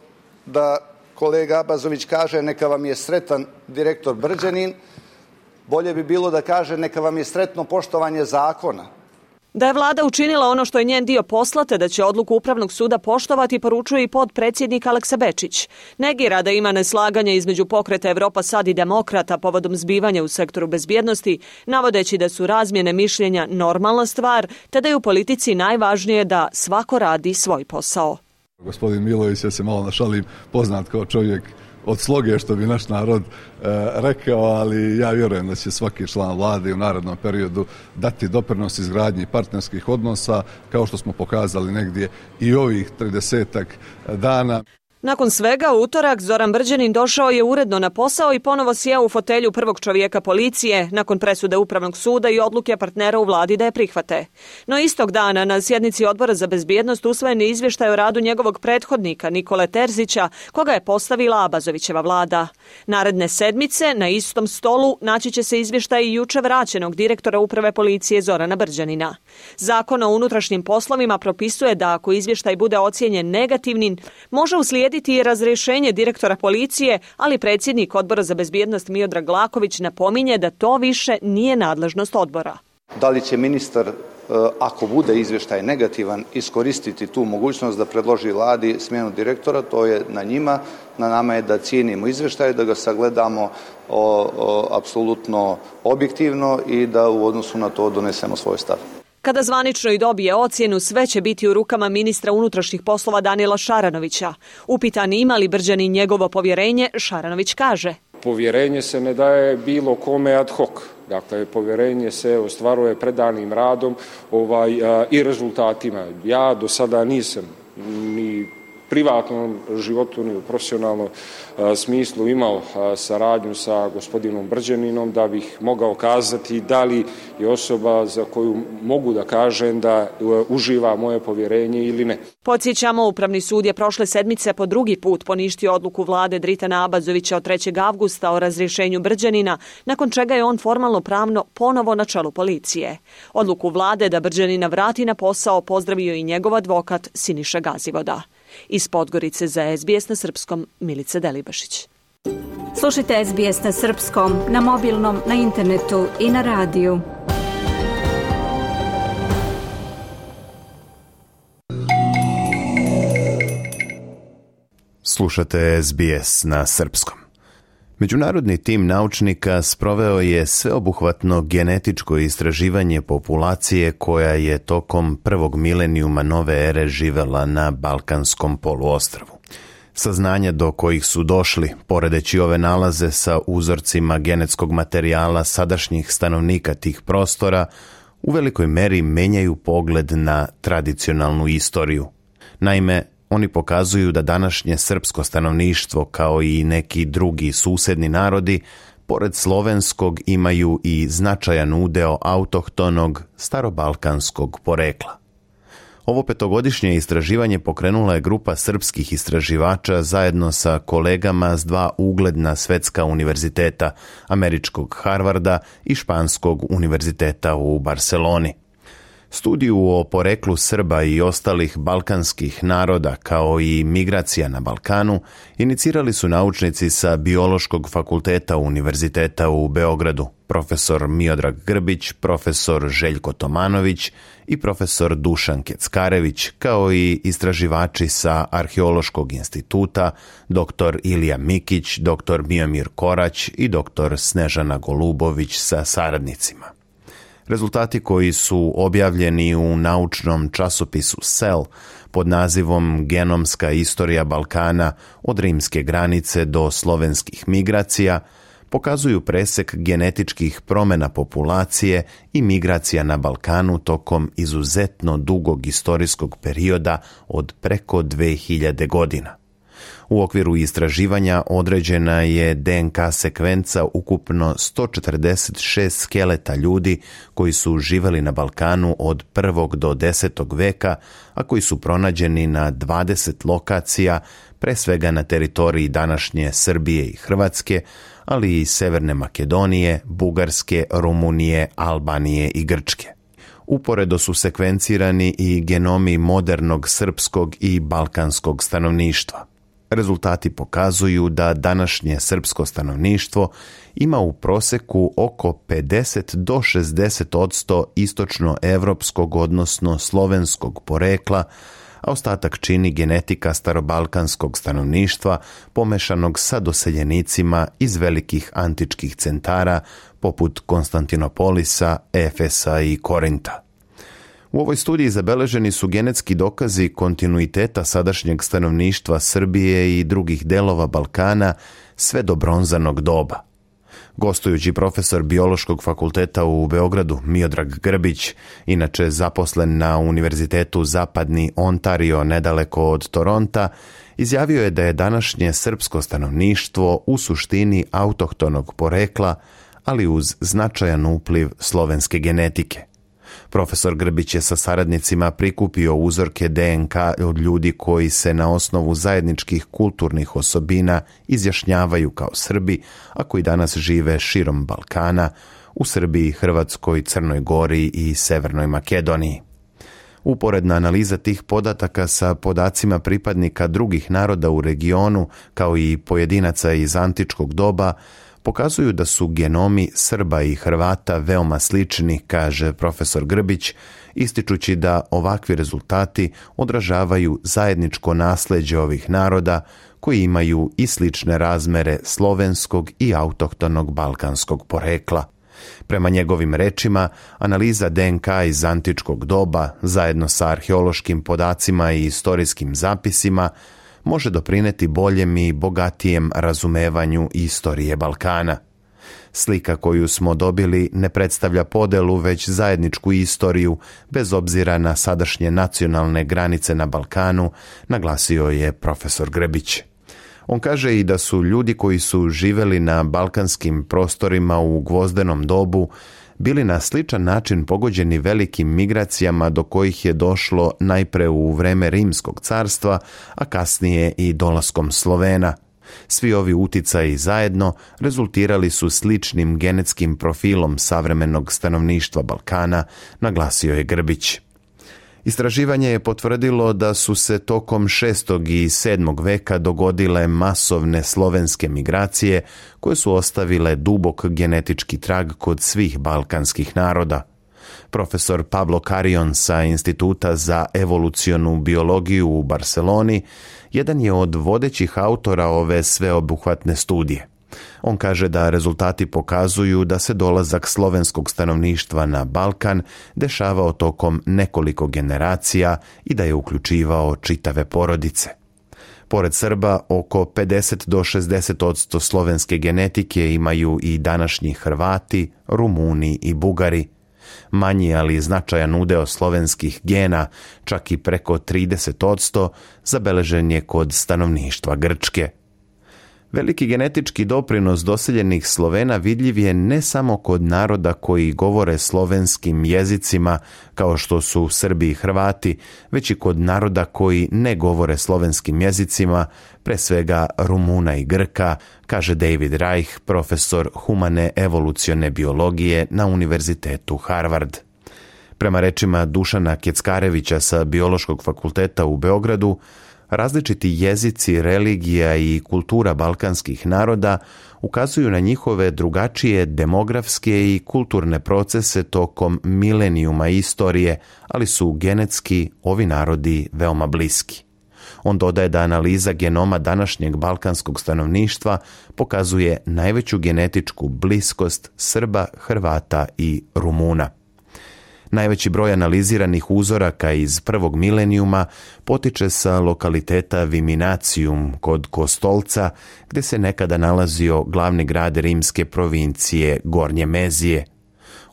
da kolega Abazović kaže neka vam je sretan direktor Brđanin, bolje bi bilo da kaže neka vam je sretno poštovanje zakona. Da je vlada učinila ono što je njen dio poslate, da će odluku Upravnog suda poštovati, poručuje i podpredsjednik Aleksa Bečić. Negira da ima neslaganje između pokreta Evropa sad i demokrata povodom zbivanja u sektoru bezbjednosti, navodeći da su razmjene mišljenja normalna stvar, te da je u politici najvažnije da svako radi svoj posao. Gospodin Milović, ja se malo našalim, poznat kao čovjek od sloge što bi naš narod e, rekao, ali ja vjerujem da će svaki član vlade u narodnom periodu dati doprinos izgradnji partnerskih odnosa, kao što smo pokazali negdje i ovih 30 dana. Nakon svega, utorak Zoran Brđanin došao je uredno na posao i ponovo sjeo u fotelju prvog čovjeka policije nakon presude Upravnog suda i odluke partnera u vladi da je prihvate. No istog dana na sjednici odbora za bezbjednost usvojen je izvještaj o radu njegovog prethodnika Nikole Terzića, koga je postavila Abazovićeva vlada. Naredne sedmice na istom stolu naći će se izvještaj i juče vraćenog direktora uprave policije Zorana Brđanina. Zakon o unutrašnjim poslovima propisuje da ako izvještaj bude ocjenjen negativnim, može uslijediti uslediti i razrešenje direktora policije, ali predsjednik odbora za bezbjednost Miodrag Laković napominje da to više nije nadležnost odbora. Da li će ministar e, ako bude izveštaj negativan, iskoristiti tu mogućnost da predloži vladi smjenu direktora, to je na njima, na nama je da cijenimo izvještaj, da ga sagledamo o, o, apsolutno objektivno i da u odnosu na to donesemo svoj stav. Kada zvanično i dobije ocjenu, sve će biti u rukama ministra unutrašnjih poslova Danila Šaranovića. Upitan ima li Brđani njegovo povjerenje, Šaranović kaže. Povjerenje se ne daje bilo kome ad hoc. Dakle, povjerenje se ostvaruje predanim radom ovaj, i rezultatima. Ja do sada nisam ni privatnom životu ni u profesionalnom e, smislu imao e, saradnju sa gospodinom Brđaninom da bih mogao kazati da li je osoba za koju mogu da kažem da e, uživa moje povjerenje ili ne. Podsjećamo, Upravni sud je prošle sedmice po drugi put poništio odluku vlade Dritana Abazovića od 3. avgusta o razrješenju Brđanina, nakon čega je on formalno pravno ponovo na čelu policije. Odluku vlade da Brđanina vrati na posao pozdravio i njegov advokat Siniša Gazivoda. Iz Podgorice za SBS na Srpskom, Milica Delibašić. Slušajte SBS na Srpskom, na mobilnom, na internetu i na radiju. Slušate SBS na Srpskom. Međunarodni tim naučnika sproveo je sveobuhvatno genetičko istraživanje populacije koja je tokom prvog milenijuma nove ere živela na Balkanskom poluostrvu. Saznanja do kojih su došli, poredeći ove nalaze sa uzorcima genetskog materijala sadašnjih stanovnika tih prostora, u velikoj meri menjaju pogled na tradicionalnu istoriju. Naime, Oni pokazuju da današnje srpsko stanovništvo, kao i neki drugi susedni narodi, pored slovenskog imaju i značajan udeo autohtonog starobalkanskog porekla. Ovo petogodišnje istraživanje pokrenula je grupa srpskih istraživača zajedno sa kolegama s dva ugledna svetska univerziteta, američkog Harvarda i španskog univerziteta u Barceloni. Studiju o poreklu Srba i ostalih balkanskih naroda kao i migracija na Balkanu inicirali su naučnici sa Biološkog fakulteta Univerziteta u Beogradu, profesor Miodrag Grbić, profesor Željko Tomanović i profesor Dušan Keckarević, kao i istraživači sa Arheološkog instituta, dr. Ilija Mikić, dr. Mijomir Korać i dr. Snežana Golubović sa saradnicima. Rezultati koji su objavljeni u naučnom časopisu Cell pod nazivom Genomska istorija Balkana od rimske granice do slovenskih migracija pokazuju presek genetičkih promena populacije i migracija na Balkanu tokom izuzetno dugog istorijskog perioda od preko 2000 godina. U okviru istraživanja određena je DNK sekvenca ukupno 146 skeleta ljudi koji su živeli na Balkanu od 1. do 10. veka, a koji su pronađeni na 20 lokacija, pre svega na teritoriji današnje Srbije i Hrvatske, ali i Severne Makedonije, Bugarske, Rumunije, Albanije i Grčke. Uporedo su sekvencirani i genomi modernog srpskog i balkanskog stanovništva. Rezultati pokazuju da današnje srpsko stanovništvo ima u proseku oko 50 do 60 odsto istočnoevropskog odnosno slovenskog porekla, a ostatak čini genetika starobalkanskog stanovništva pomešanog sa doseljenicima iz velikih antičkih centara poput Konstantinopolisa, Efesa i Korinta. U ovoj studiji zabeleženi su genetski dokazi kontinuiteta sadašnjeg stanovništva Srbije i drugih delova Balkana sve do bronzanog doba. Gostujući profesor Biološkog fakulteta u Beogradu, Miodrag Grbić, inače zaposlen na Univerzitetu Zapadni Ontario nedaleko od Toronta, izjavio je da je današnje srpsko stanovništvo u suštini autohtonog porekla, ali uz značajan upliv slovenske genetike – Profesor Grbić je sa saradnicima prikupio uzorke DNK od ljudi koji se na osnovu zajedničkih kulturnih osobina izjašnjavaju kao Srbi, a koji danas žive širom Balkana, u Srbiji, Hrvatskoj, Crnoj Gori i Severnoj Makedoniji. Uporedna analiza tih podataka sa podacima pripadnika drugih naroda u regionu, kao i pojedinaca iz antičkog doba, pokazuju da su genomi Srba i Hrvata veoma slični, kaže profesor Grbić, ističući da ovakvi rezultati odražavaju zajedničko nasleđe ovih naroda koji imaju i slične razmere slovenskog i autohtonog balkanskog porekla. Prema njegovim rečima, analiza DNK iz antičkog doba, zajedno sa arheološkim podacima i istorijskim zapisima, može doprineti boljem i bogatijem razumevanju istorije Balkana. Slika koju smo dobili ne predstavlja podelu već zajedničku istoriju bez obzira na sadašnje nacionalne granice na Balkanu, naglasio je profesor Grebić. On kaže i da su ljudi koji su živeli na balkanskim prostorima u gvozdenom dobu bili na sličan način pogođeni velikim migracijama do kojih je došlo najpre u vreme Rimskog carstva, a kasnije i dolaskom Slovena. Svi ovi uticaji zajedno rezultirali su sličnim genetskim profilom savremenog stanovništva Balkana, naglasio je Grbić. Istraživanje je potvrdilo da su se tokom 6. i 7. veka dogodile masovne slovenske migracije koje su ostavile dubok genetički trag kod svih balkanskih naroda. Profesor Pablo Carion sa Instituta za evolucionu biologiju u Barceloni jedan je od vodećih autora ove sveobuhvatne studije. On kaže da rezultati pokazuju da se dolazak slovenskog stanovništva na Balkan dešavao tokom nekoliko generacija i da je uključivao čitave porodice. Pored Srba, oko 50 do 60 odsto slovenske genetike imaju i današnji Hrvati, Rumuni i Bugari. Manji ali značajan udeo slovenskih gena, čak i preko 30 odsto, zabeležen je kod stanovništva Grčke – Veliki genetički doprinos doseljenih Slovena vidljiv je ne samo kod naroda koji govore slovenskim jezicima kao što su Srbi i Hrvati, već i kod naroda koji ne govore slovenskim jezicima, pre svega Rumuna i Grka, kaže David Reich, profesor humane evolucione biologije na Univerzitetu Harvard. Prema rečima Dušana Kjeckarevića sa Biološkog fakulteta u Beogradu, Različiti jezici, religija i kultura balkanskih naroda ukazuju na njihove drugačije demografske i kulturne procese tokom milenijuma istorije, ali su genetski ovi narodi veoma bliski. On dodaje da analiza genoma današnjeg balkanskog stanovništva pokazuje najveću genetičku bliskost Srba, Hrvata i Rumuna – Najveći broj analiziranih uzoraka iz prvog milenijuma potiče sa lokaliteta Viminacijum kod Kostolca, gde se nekada nalazio glavni grad rimske provincije Gornje Mezije.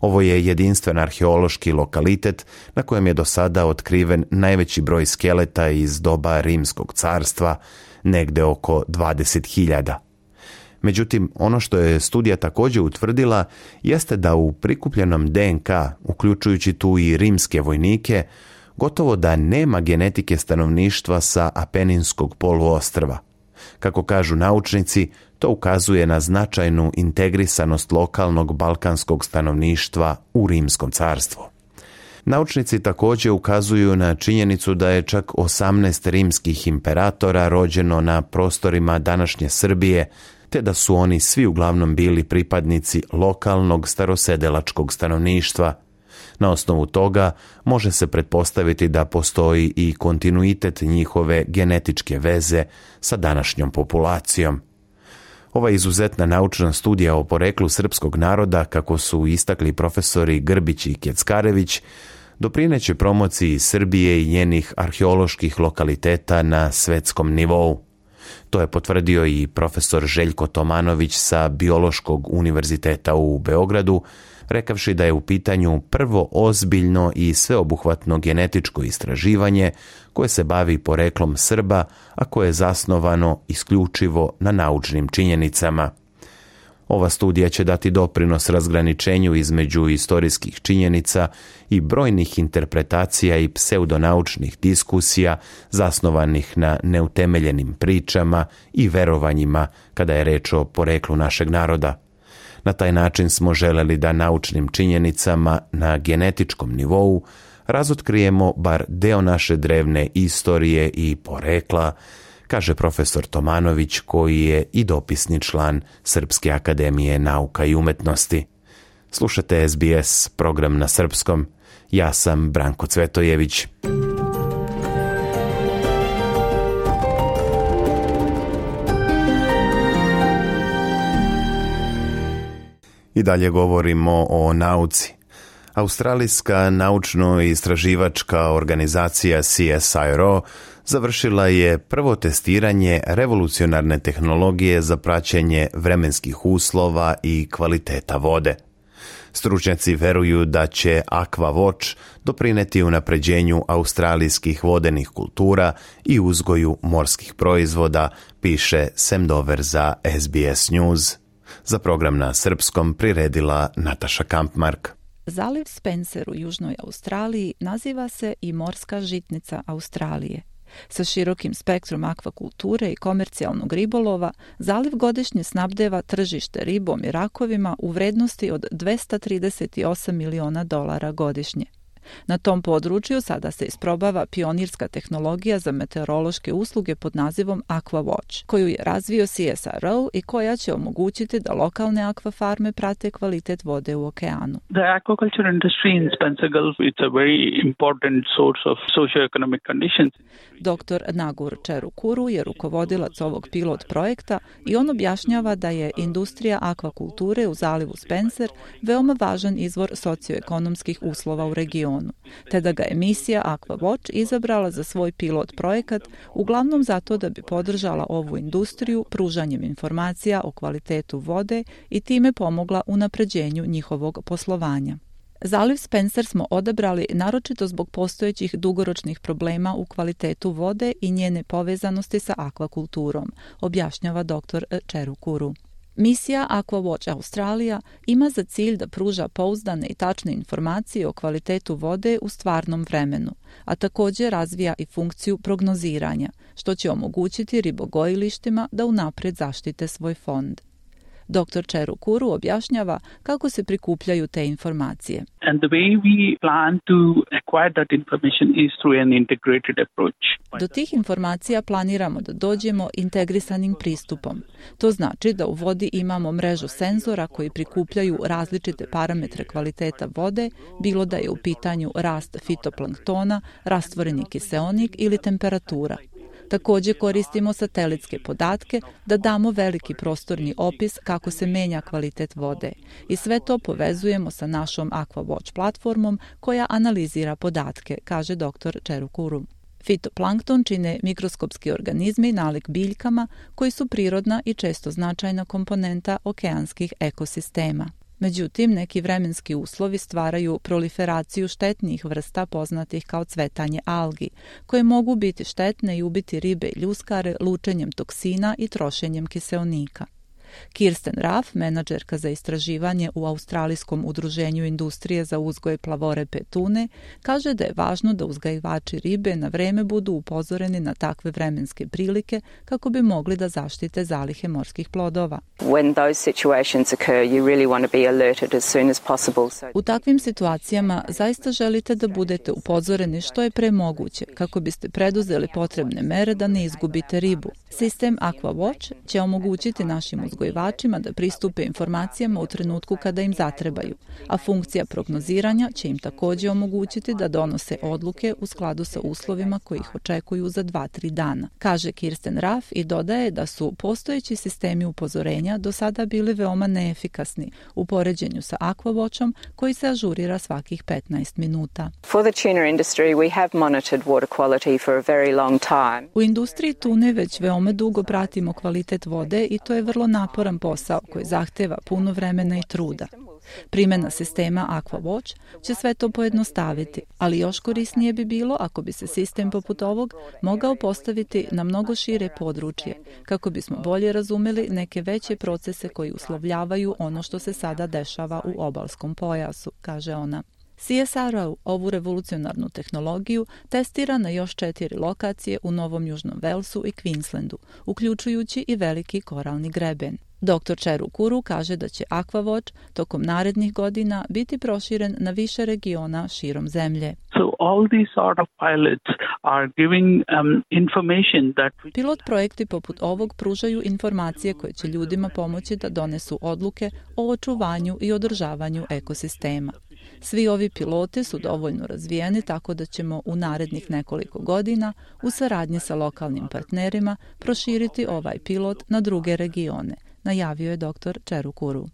Ovo je jedinstven arheološki lokalitet na kojem je do sada otkriven najveći broj skeleta iz doba Rimskog carstva, negde oko 20.000. Međutim, ono što je studija takođe utvrdila jeste da u prikupljenom DNK, uključujući tu i rimske vojnike, gotovo da nema genetike stanovništva sa Apeninskog poluostrva. Kako kažu naučnici, to ukazuje na značajnu integrisanost lokalnog balkanskog stanovništva u Rimskom carstvu. Naučnici takođe ukazuju na činjenicu da je čak 18 rimskih imperatora rođeno na prostorima današnje Srbije te da su oni svi uglavnom bili pripadnici lokalnog starosedelačkog stanovništva. Na osnovu toga može se pretpostaviti da postoji i kontinuitet njihove genetičke veze sa današnjom populacijom. Ova izuzetna naučna studija o poreklu srpskog naroda, kako su istakli profesori Grbić i Kjeckarević, doprineće promociji Srbije i njenih arheoloških lokaliteta na svetskom nivou. To je potvrdio i profesor Željko Tomanović sa Biološkog univerziteta u Beogradu, rekavši da je u pitanju prvo ozbiljno i sveobuhvatno genetičko istraživanje koje se bavi poreklom Srba, a koje je zasnovano isključivo na naučnim činjenicama – Ova studija će dati doprinos razgraničenju između istorijskih činjenica i brojnih interpretacija i pseudonaučnih diskusija zasnovanih na neutemeljenim pričama i verovanjima kada je reč o poreklu našeg naroda. Na taj način smo želeli da naučnim činjenicama na genetičkom nivou razotkrijemo bar deo naše drevne istorije i porekla, kaže profesor Tomanović koji je i dopisni član Srpske akademije nauka i umetnosti. Slušate SBS, program na srpskom. Ja sam Branko Cvetojević. I dalje govorimo o nauci. Australijska naučno-istraživačka organizacija CSIRO – završila je prvo testiranje revolucionarne tehnologije za praćenje vremenskih uslova i kvaliteta vode. Stručnjaci veruju da će AquaWatch doprineti unapređenju australijskih vodenih kultura i uzgoju morskih proizvoda, piše Semdover za SBS News. Za program na srpskom priredila Nataša Kampmark. Zaliv Spencer u Južnoj Australiji naziva se i morska žitnica Australije. Sa širokim spektrom akvakulture i komercijalnog ribolova, zaliv godišnje snabdeva tržište ribom i rakovima u vrednosti od 238 miliona dolara godišnje. Na tom području sada se isprobava pionirska tehnologija za meteorološke usluge pod nazivom AquaWatch, koju je razvio CSRO i koja će omogućiti da lokalne akvafarme prate kvalitet vode u okeanu. The aquaculture industry in Spencer Gulf is a very important source of socioeconomic conditions. Dr. Nagur Čerukuru je rukovodilac ovog pilot projekta i on objašnjava da je industrija akvakulture u zalivu Spencer veoma važan izvor socioekonomskih uslova u regionu. Londonu, te da ga emisija Aqua Watch izabrala za svoj pilot projekat, uglavnom zato da bi podržala ovu industriju pružanjem informacija o kvalitetu vode i time pomogla u napređenju njihovog poslovanja. Zaliv Spencer smo odabrali naročito zbog postojećih dugoročnih problema u kvalitetu vode i njene povezanosti sa akvakulturom, objašnjava dr. Čerukuru. Misija AquaWatch Australija ima za cilj da pruža pouzdane i tačne informacije o kvalitetu vode u stvarnom vremenu, a takođe razvija i funkciju prognoziranja, što će omogućiti ribogojilištima da unapred zaštite svoj fond. Dr. Čeru Kuru objašnjava kako se prikupljaju te informacije. And the way we plan to acquire that information is through an integrated approach. Do tih informacija planiramo da dođemo integrisanim pristupom. To znači da u vodi imamo mrežu senzora koji prikupljaju različite parametre kvaliteta vode, bilo da je u pitanju rast fitoplanktona, rastvoreni kiseonik ili temperatura. Takođe koristimo satelitske podatke da damo veliki prostorni opis kako se menja kvalitet vode i sve to povezujemo sa našom AquaWatch platformom koja analizira podatke, kaže dr. Čerukuru. Fitoplankton čine mikroskopski organizmi nalik biljkama koji su prirodna i često značajna komponenta okeanskih ekosistema. Međutim, neki vremenski uslovi stvaraju proliferaciju štetnih vrsta poznatih kao cvetanje algi, koje mogu biti štetne i ubiti ribe i ljuskare lučenjem toksina i trošenjem kiseonika. Kirsten Raff, menadžerka za istraživanje u Australijskom udruženju industrije za uzgoj plavorepe tune, kaže da je važno da uzgajivači ribe na vreme budu upozoreni na takve vremenske prilike kako bi mogli da zaštite zalihe morskih plodova. When those situations occur, you really want to be alerted as soon as possible. So... U takvim situacijama zaista želite da budete upozoreni što je pre moguće kako biste preduzeli potrebne mere da ne izgubite ribu. Sistem AquaWatch će omogućiti našim uzgojivačima uzgojivačima da pristupe informacijama u trenutku kada im zatrebaju, a funkcija prognoziranja će im takođe omogućiti da donose odluke u skladu sa uslovima koji ih očekuju za 2-3 dana, kaže Kirsten Raff i dodaje da su postojeći sistemi upozorenja do sada bili veoma neefikasni u poređenju sa Aquawatchom koji se ažurira svakih 15 minuta. For the tuna industry we have monitored water quality for a very long time. U industriji tune već veoma dugo pratimo kvalitet vode i to je vrlo napredno naporan posao koji zahteva puno vremena i truda. Primena sistema AquaWatch će sve to pojednostaviti, ali još korisnije bi bilo ako bi se sistem poput ovog mogao postaviti na mnogo šire područje, kako bismo bolje razumeli neke veće procese koji uslovljavaju ono što se sada dešava u obalskom pojasu, kaže ona. CSRO ovu revolucionarnu tehnologiju testira na još četiri lokacije u Novom Južnom Velsu i Queenslandu, uključujući i veliki koralni greben. Dr. Čeru Kuru kaže da će AquaWatch tokom narednih godina biti proširen na više regiona širom zemlje. So all these sort of pilots are giving um, information that Pilot projekti poput ovog pružaju informacije koje će ljudima pomoći da donesu odluke o očuvanju i održavanju ekosistema. Svi ovi pilote su dovoljno razvijeni tako da ćemo u narednih nekoliko godina u saradnji sa lokalnim partnerima proširiti ovaj pilot na druge regione, najavio je dr. Čerukuru.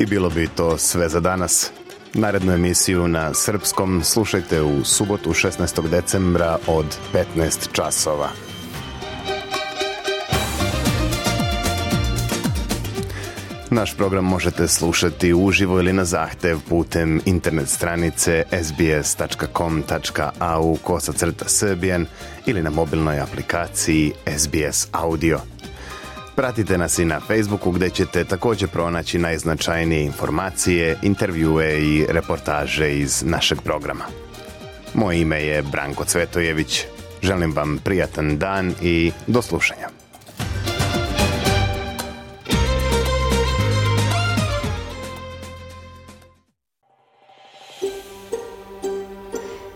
I bilo bi to sve za danas. Narednu emisiju na srpskom slušajte u subotu 16. decembra od 15 časova. Naš program možete slušati uživo ili na zahtev putem internet stranice sbs.com.au kosacrta srbijen ili na mobilnoj aplikaciji SBS Audio. Pratite nas i na Facebooku gde ćete takođe pronaći najznačajnije informacije, intervjue i reportaže iz našeg programa. Moje ime je Branko Cvetojević. Želim vam prijatan dan i do slušanja.